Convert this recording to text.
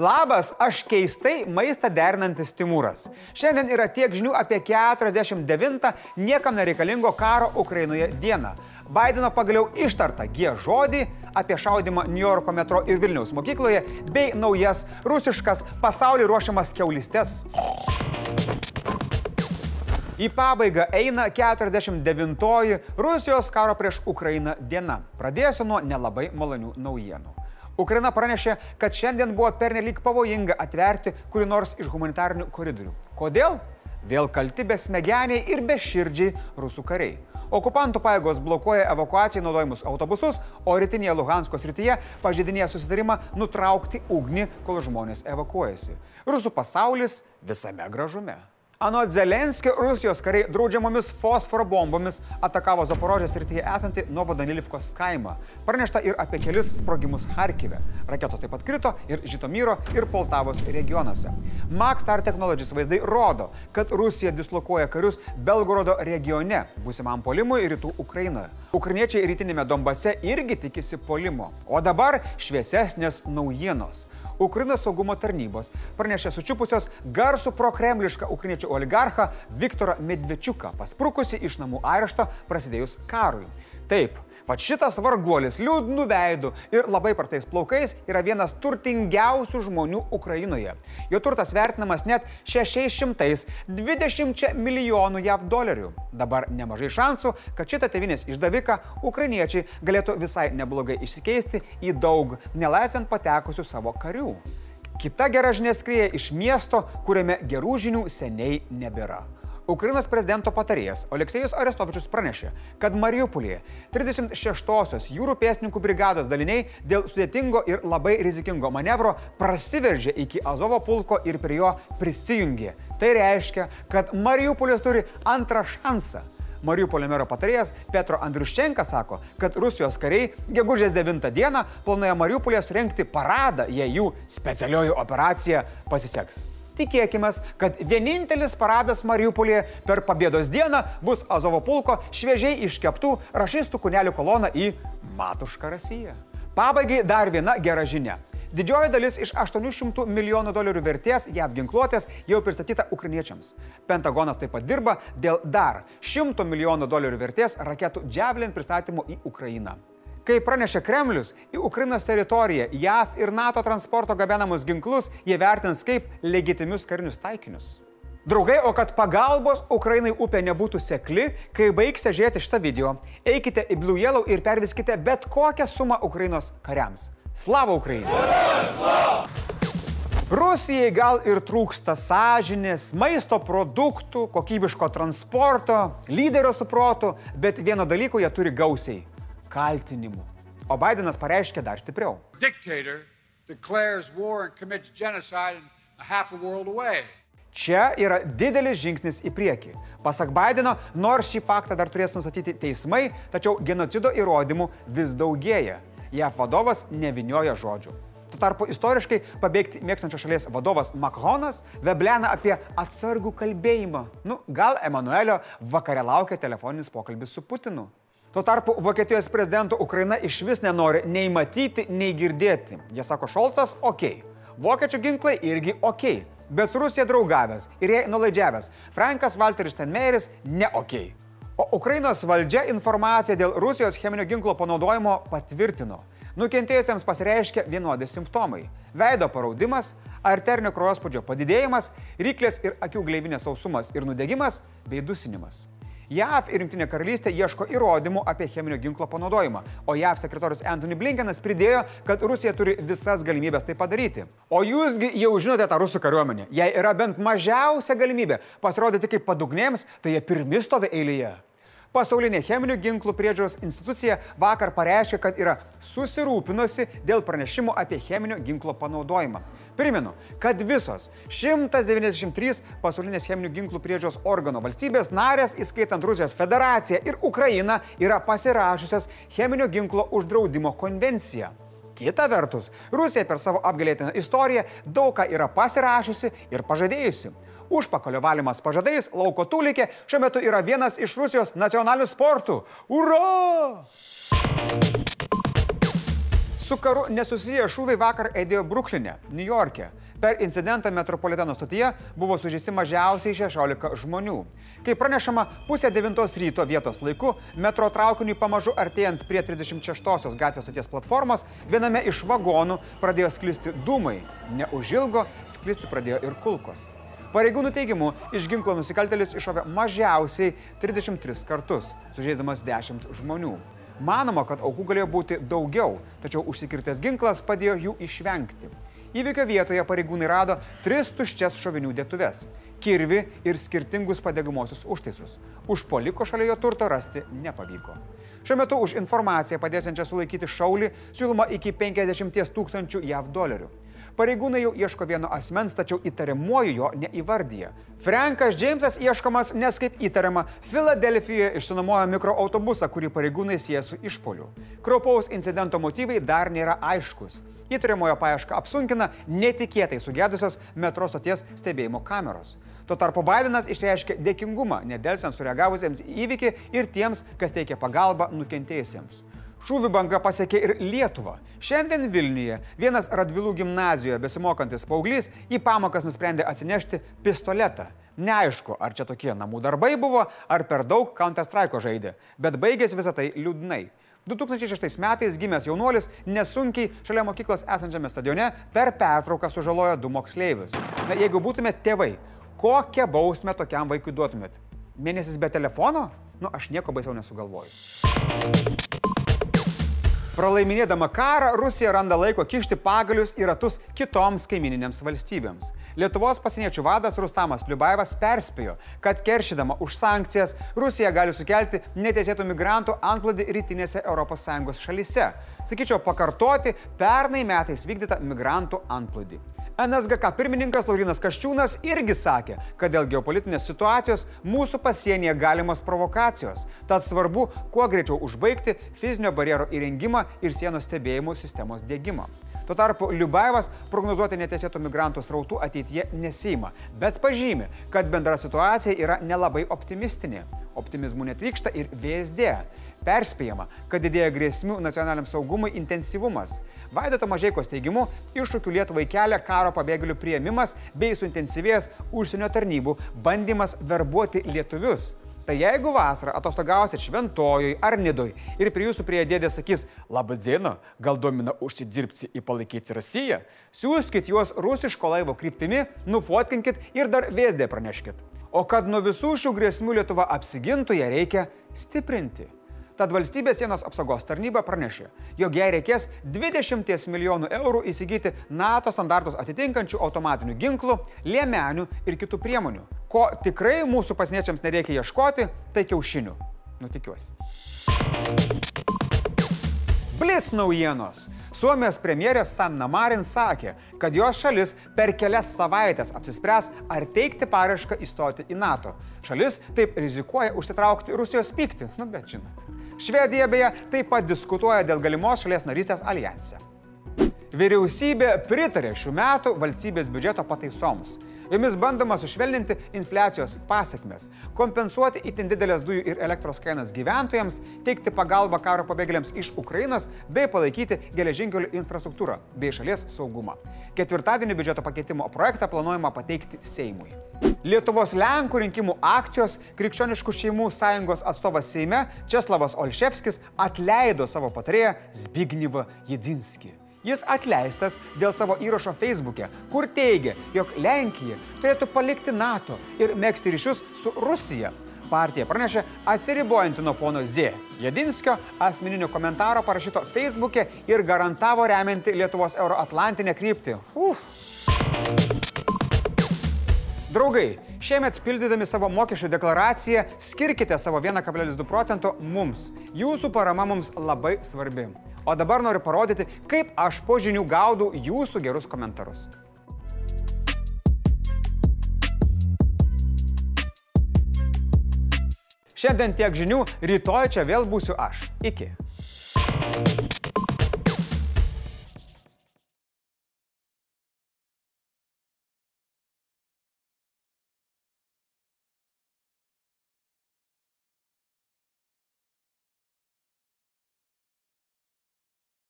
Labas, aš keistai maistą derinantis Timūras. Šiandien yra tiek žinių apie 49 niekam nereikalingo karo Ukrainoje dieną. Baideno pagaliau ištarta G žodį apie šaudimą New Yorko metro ir Vilniaus mokykloje bei naujas rusiškas pasaulį ruošiamas keulistės. Į pabaigą eina 49-oji Rusijos karo prieš Ukrainą diena. Pradėsiu nuo nelabai malonių naujienų. Ukraina pranešė, kad šiandien buvo pernelyg pavojinga atverti kuri nors iš humanitarinių koridorių. Kodėl? Vėl kalti besmegeniai ir beširdžiai rusų kariai. Okupantų pajėgos blokuoja evakuacijai naudojimus autobusus, o rytinėje Luhansko srityje pažeidinėja susitarimą nutraukti ugnį, kol žmonės evakuojasi. Rusų pasaulis visame gražume. Anot Zelenskio, Rusijos kariai draudžiamomis fosforo bombomis atakavo Zaporožės rytyje esantį Novodanilivkos kaimą. Pranešta ir apie kelis sprogimus Harkive. Raketos taip pat krito ir Žitomyro ir Poltavos regionuose. Maxar Technologies vaizdai rodo, kad Rusija dislokuoja karius Belgorodo regione, būsimam polimui rytų Ukrainoje. Ukrainiečiai rytinėme Dombase irgi tikisi polimo. O dabar šviesesnės naujienos. Ukrainos saugumo tarnybos pranešė sučiupusios garsų prokremlišką ukrainiečių oligarchą Viktorą Medvečiuką, pasprukusi iš namų arešto prasidėjus karui. Taip, Va šitas varguolis liūdnų veidų ir labai partais plaukais yra vienas turtingiausių žmonių Ukrainoje. Jo turtas vertinamas net 620 milijonų JAV dolerių. Dabar nemažai šansų, kad šitą tevinės išdaviką ukrainiečiai galėtų visai neblogai išsikeisti į daug nelaisvent patekusių savo karių. Kita gera žinia skrieja iš miesto, kuriame gerų žinių seniai nebėra. Ukrainos prezidento patarėjas Oleksijus Arestovičius pranešė, kad Mariupolėje 36-osios jūrų pėstininkų brigados daliniai dėl sudėtingo ir labai rizikingo manevro prasiveržė iki Azovo pulko ir prie jo prisijungė. Tai reiškia, kad Mariupolis turi antrą šansą. Mariupolio mero patarėjas Petro Andriuščenka sako, kad Rusijos kariai gegužės 9 dieną planuoja Mariupolėje surenkti paradą, jei jų specialioji operacija pasiseks. Tikėkime, kad vienintelis paradas Mariupolėje per Pabėdos dieną bus Azovo pulko šviežiai iškeptų rašistų kunelių kolona į Matušką Rasiją. Pabaigai dar viena gera žinia. Didžioji dalis iš 800 milijonų dolerių vertės JAV ginkluotės jau pristatyta ukrainiečiams. Pentagonas taip pat dirba dėl dar 100 milijonų dolerių vertės raketų Javelin pristatymo į Ukrainą. Kaip pranešė Kremlius, į Ukrainos teritoriją JAV ir NATO transporto gabenamus ginklus jie vertins kaip legitimius karinius taikinius. Draugai, o kad pagalbos Ukrainai upė nebūtų sekli, kai baigsite žiūrėti šitą video, eikite į Blue Yellow ir perviskite bet kokią sumą Ukrainos kariams. Slava Ukrainai! Rusijai gal ir trūksta sąžinės, maisto produktų, kokybiško transporto, lyderio suprotų, bet vieno dalyko jie turi gausiai kaltinimų. O Bidenas pareiškė dar stipriau. Čia yra didelis žingsnis į priekį. Pasak Bideno, nors šį faktą dar turės nustatyti teismai, tačiau genocido įrodymų vis daugėja. JAV vadovas nevinioja žodžių. Tuo tarpu istoriškai pabėgti mėgstančios šalies vadovas Makronas veblena apie atsargų kalbėjimą. Nu, gal Emanuelio vakare laukia telefoninis pokalbis su Putinu. Tuo tarpu Vokietijos prezidento Ukraina iš vis nenori nei matyti, nei girdėti. Jie sako, Šolcas, ok. Vokiečių ginklai irgi ok. Bet su Rusija draugavęs ir jai nulaidžiavęs. Frankas Walteris Tenmeris ne ok. O Ukrainos valdžia informaciją dėl Rusijos cheminio ginklo panaudojimo patvirtino. Nukentėjusiems pasireiškia vienodi simptomai - veido paraudimas, arterinio kraujospūdžio padidėjimas, ryklės ir akių gleivinės sausumas ir nudegimas bei dusinimas. JAV ir Junktinė karalystė ieško įrodymų apie cheminio ginklo panaudojimą, o JAV sekretorius Anthony Blinkenas pridėjo, kad Rusija turi visas galimybės tai padaryti. O jūsgi jau žinote tą rusų kariuomenę. Jei yra bent mažiausia galimybė pasirodyti kaip padugnėms, tai jie pirmi stovi eilėje. Pasaulinė cheminių ginklų priežiūros institucija vakar pareiškė, kad yra susirūpinusi dėl pranešimų apie cheminio ginklo panaudojimą. Primenu, kad visos 193 pasaulinės cheminių ginklų priežiūros organo valstybės narės, įskaitant Rusijos federaciją ir Ukrainą, yra pasirašusios cheminio ginklo uždraudimo konvenciją. Kita vertus, Rusija per savo apgalėtiną istoriją daug ką yra pasirašusi ir pažadėjusi. Užpakalio valymas pažadais, lauko tulikė šiuo metu yra vienas iš Rusijos nacionalinių sportų. Ura! Su karu nesusiję šūviai vakar eidėjo Bruklinė, New York'e. Per incidentą metropoliteno stotyje buvo sužeisti mažiausiai 16 žmonių. Kaip pranešama, pusė 9 ryto vietos laiku metro traukiniui pamažu artėjant prie 36-osios gatvės stoties platformos, viename iš vagonų pradėjo sklisti dūmai. Neužilgo sklisti pradėjo ir kulkos. Pareigūnų teigimu, iš ginklo nusikaltelis iššovė mažiausiai 33 kartus, sužeisdamas 10 žmonių. Manoma, kad aukų galėjo būti daugiau, tačiau užsikirtęs ginklas padėjo jų išvengti. Įvykio vietoje pareigūnai rado tris tuščias šovinių dėtuves - kirvi ir skirtingus padegamosius užtaisus. Užpoliko šalia jo turto rasti nepavyko. Šiuo metu už informaciją padėsiančią sulaikyti šaulį siūloma iki 50 tūkstančių JAV dolerių. Pareigūnai jau ieško vieno asmens, tačiau įtariamuoju jo neįvardyje. Frankas Džeimsas ieškomas, nes kaip įtariama, Filadelfijoje išsinuomojo mikroautobusą, kurį pareigūnai sieja su išpoliu. Kraupaus incidento motyvai dar nėra aiškus. Įtariamojo paiešką apsunkina netikėtai sugedusios metro stoties stebėjimo kameros. Tuo tarpu Bidenas išreiškė dėkingumą nedelsiant sureagavusiems į įvykį ir tiems, kas teikia pagalbą nukentėjusiems. Šūvių banga pasiekė ir Lietuvą. Šiandien Vilniuje vienas Radvilų gimnazijoje besimokantis paauglys į pamokas nusprendė atsinešti pistoletą. Neaišku, ar čia tokie namų darbai buvo, ar per daug Counter-Strike žaidė, bet baigėsi visą tai liūdnai. 2006 metais gimęs jaunuolis nesunkiai šalia mokyklos esančiame stadione per pertrauką sužalojo du moksleivius. Na, jeigu būtumėt tėvai, kokią bausmę tokiam vaikui duotumėt? Mėnesis be telefono? Nu, aš nieko baisiau nesugalvoju. Pralaiminėdama karą, Rusija randa laiko kišti pagalius į ratus kitoms kaimininėms valstybėms. Lietuvos pasieniečių vadas Rustamas Liubaevas perspėjo, kad keršydama už sankcijas Rusija gali sukelti neteisėtų migrantų antplūdį rytinėse ES šalyse. Sakyčiau, pakartoti pernai metais vykdytą migrantų antplūdį. NSGK pirmininkas Laurinas Kaščiūnas irgi sakė, kad dėl geopolitinės situacijos mūsų pasienyje galimos provokacijos. Tad svarbu kuo greičiau užbaigti fizinio barjero įrengimą ir sienos stebėjimo sistemos dėgymą. Tuo tarpu Liubaevas prognozuoti neteisėtų migrantų srautų ateityje nesima, bet pažymi, kad bendra situacija yra nelabai optimistinė. Optimizmų netrykšta ir VSD. Perspėjama, kad didėja grėsmių nacionaliniam saugumui intensyvumas. Vaidoto Mažėkos teigimu, iššūkių Lietuvai kelia karo pabėgėlių prieimimas bei suintensyvėjęs užsienio tarnybų bandymas verbuoti lietuvius. Tai jeigu vasarą atostogausit šventojui ar nidoj ir prie jūsų prie dėdė sakys, laba diena, gal domina užsidirbti į palaikyti Rusiją, siūskit juos rusiško laivo kryptimi, nufotkinkit ir dar vėsdė praneškit. O kad nuo visų šių grėsmių Lietuva apsigintų, ją reikia stiprinti. Tad valstybės sienos apsaugos tarnyba pranešė, jog jai reikės 20 milijonų eurų įsigyti NATO standartus atitinkančių automatinių ginklų, liemenių ir kitų priemonių. Ko tikrai mūsų pasieniečiams nereikia ieškoti, tai kiaušinių. Nutikiuosi. Blitz naujienos. Suomijos premjerė Sanna Marin sakė, kad jos šalis per kelias savaitės apsispręs, ar teikti paraišką įstoti į NATO. Šalis taip rizikuoja užsitraukti Rusijos pyktį, nu bet žinot. Švedija beje taip pat diskutuoja dėl galimos šalies narystės alijanse. Vyriausybė pritarė šių metų valstybės biudžeto pataisoms. Jomis bandoma sušvelninti infliacijos pasiekmes, kompensuoti itin didelės dujų ir elektros kainas gyventojams, teikti pagalbą karo pabėgėliams iš Ukrainos bei palaikyti geležinkelių infrastruktūrą bei šalies saugumą. Ketvirtadienį biudžeto pakeitimo projektą planuojama pateikti Seimui. Lietuvos Lenkų rinkimų akcijos Krikščioniškų šeimų sąjungos atstovas Seime Česlavas Olševskis atleido savo patarėją Zbignivą Jedzinskį. Jis atleistas dėl savo įrašo Facebook'e, kur teigia, jog Lenkija turėtų palikti NATO ir mėgsti ryšius su Rusija. Partija pranešė atsiribojanti nuo pono Z. Jedinskio asmeninio komentaro parašyto Facebook'e ir garantavo remianti Lietuvos euroatlantinę kryptį. Uf. Draugai, šiemet pildydami savo mokesčių deklaraciją, skirkite savo 1,2 procento mums. Jūsų parama mums labai svarbi. O dabar noriu parodyti, kaip aš po žinių gaudau jūsų gerus komentarus. Šiandien tiek žinių, rytoj čia vėl būsiu aš. Iki.